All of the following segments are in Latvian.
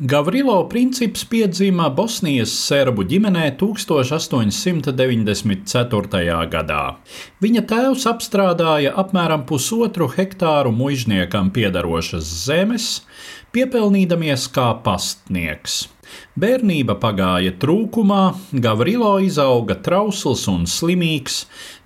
Gavrilo princips piedzima Bosnijas serbu ģimenē 1894. gadā. Viņa tēvs apstrādāja apmēram pusotru hektāru muizniekam piedarošas zemes, piepelnīdamies kā pastnieks. Bērnība pagāja trūkumā, Gavrilo izauga trausls un slimīgs,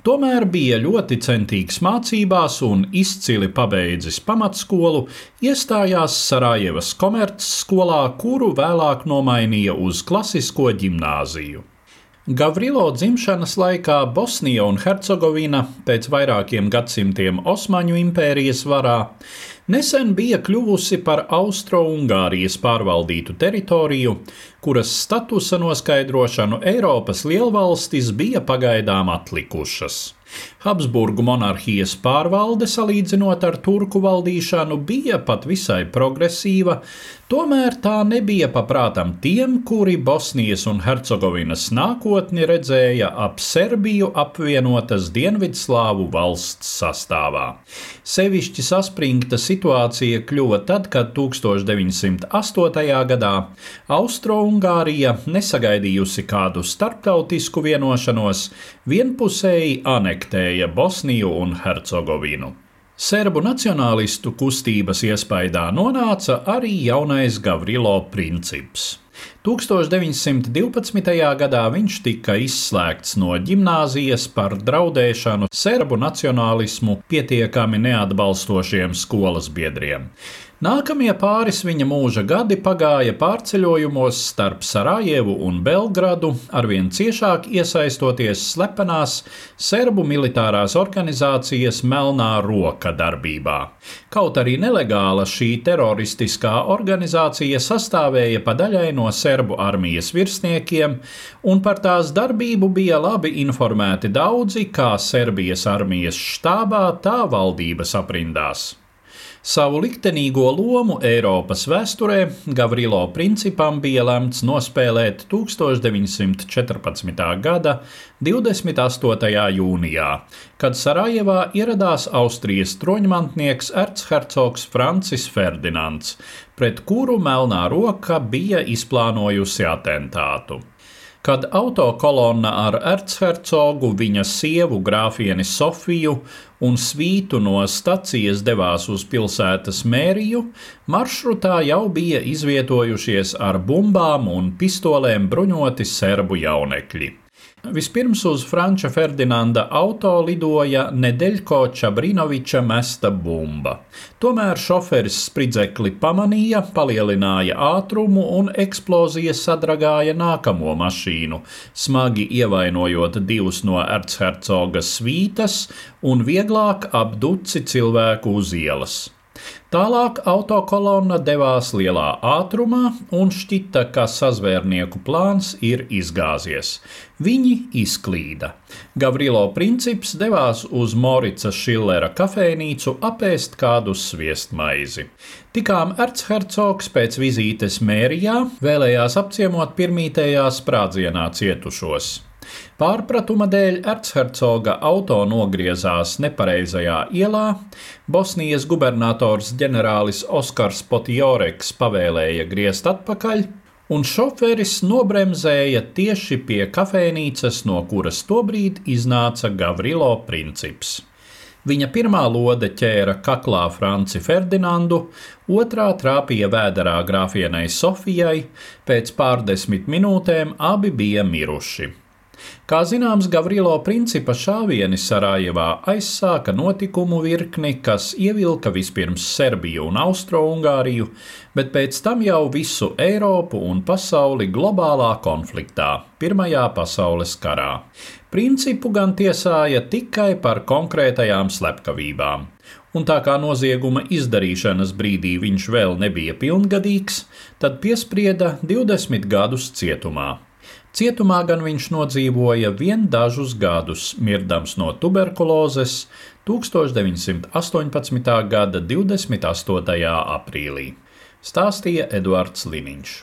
tomēr bija ļoti centīgs mācībās un izcili pabeidzis pamatskolu, iestājās Sarajevas komercskolā, kuru vēlāk nomainīja uz klasisko ģimnāziju. Gavrilo dzimšanas laikā Bosnija un Hercegovina pēc vairākiem gadsimtiem Osmaņu impērijas varā nesen bija kļuvusi par Austro-Ungārijas pārvaldītu teritoriju, kuras statusa noskaidrošanu Eiropas lielvalstis bija pagaidām atlikušas. Habsburgu monarhijas pārvalde, salīdzinot ar turku valdīšanu, bija pat visai progresīva, tomēr tā nebija paprātam tiem, kuri Bosnijas un Hercegovinas nākotni redzēja ap Serbiju apvienotas Dienvidslāvu valsts sastāvā. Sevišķi saspringta situācija kļuva tad, kad 1908. gadā Austro-Ungārija, nesagaidījusi kādu starptautisku vienošanos, vienpusēji anektēja anektēja Bosniju un Hercegovinu. Serbu nacionālistu kustības iespaidā nonāca arī jaunais Gavrilo princips. 1912. gadā viņš tika izslēgts no gimnāzijas par draudēšanu serbu nacionālismu pietiekami neatbalstošiem skolas biedriem. Nākamie pāris viņa mūža gadi pagāja pārceļojumos starp Sarajevu un Belgradu, arvien ciešāk iesaistoties slepenās serbu militārās organizācijas Melnā roka darbībā. Kaut arī nelegāla šī teroristiskā organizācija sastāvēja pa daļai no serbu armijas virsniekiem, un par tās darbību bija labi informēti daudzi kā Serbijas armijas štābā, tā valdības aprindās. Savu liktenīgo lomu Eiropas vēsturē Gavrilo principam bija lemts nospēlēt 1914. gada 28. jūnijā, kad Sarajevā ieradās Austrijas troņmantnieks ercercogs Francis Ferdinands, pret kuru Melnā roka bija izplānojusi atentātu kad autokolonna ar ercercogu, viņa sievu grāfieni Sofiju un svītu no stacijas devās uz pilsētas mēriju, maršrutā jau bija izvietojušies ar bumbām un pistolēm bruņoti serbu jaunekļi. Vispirms uz Franča Ferdinanda auto lidoja Nedeļko Čabrinoviča mesta bumba. Tomēr šoferis spridzekli pamanīja, palielināja ātrumu un eksplozija sadragāja nākamo mašīnu, smagi ievainojot divus no ercercoga svītas un vieglāk ap duci cilvēku uz ielas. Tālāk autokolonna devās lielā ātrumā un šķita, ka sazvērnieku plāns ir izgāzies. Viņi izklīda. Gavrilo princips devās uz Morica Šillera kafejnīcu apēst kādu sviestmaizi. Tikām Ertshercogs pēc vizītes mērijā vēlējās apciemot pirmītējā sprādzienā cietušos. Pārpratuma dēļ Ertshercoga auto nogriezās nepareizajā ielā, Bosnijas gubernators ģenerālis Oskars Potjoreks pavēlēja griezt atpakaļ, un šoferis nobremzēja tieši pie kafejnīcas, no kuras tobrīd iznāca Gavrilo princips. Viņa pirmā lode ķēra kaklā Franci Ferdinandu, otrā trāpīja vēderā grāfienai Sofijai, pēc pārdesmit minūtēm abi bija miruši. Kā zināms, Gavrilo principa šāvieni Sarajevā aizsāka notikumu virkni, kas ievilka vispirms Serbiju un Austro-Ungāriju, bet pēc tam jau visu Eiropu un pasauli globālā konfliktā, Pirmajā pasaules karā. Principu gan tiesāja tikai par konkrētajām slepkavībām. Un tā kā nozieguma izdarīšanas brīdī viņš vēl nebija pilngadīgs, tad piesprieda 20 gadus cietumā. Cietumā gan viņš nodzīvoja vien dažus gadus, mirdams no tuberkulozes 1918. gada 28. aprīlī, stāstīja Eduards Liniņš.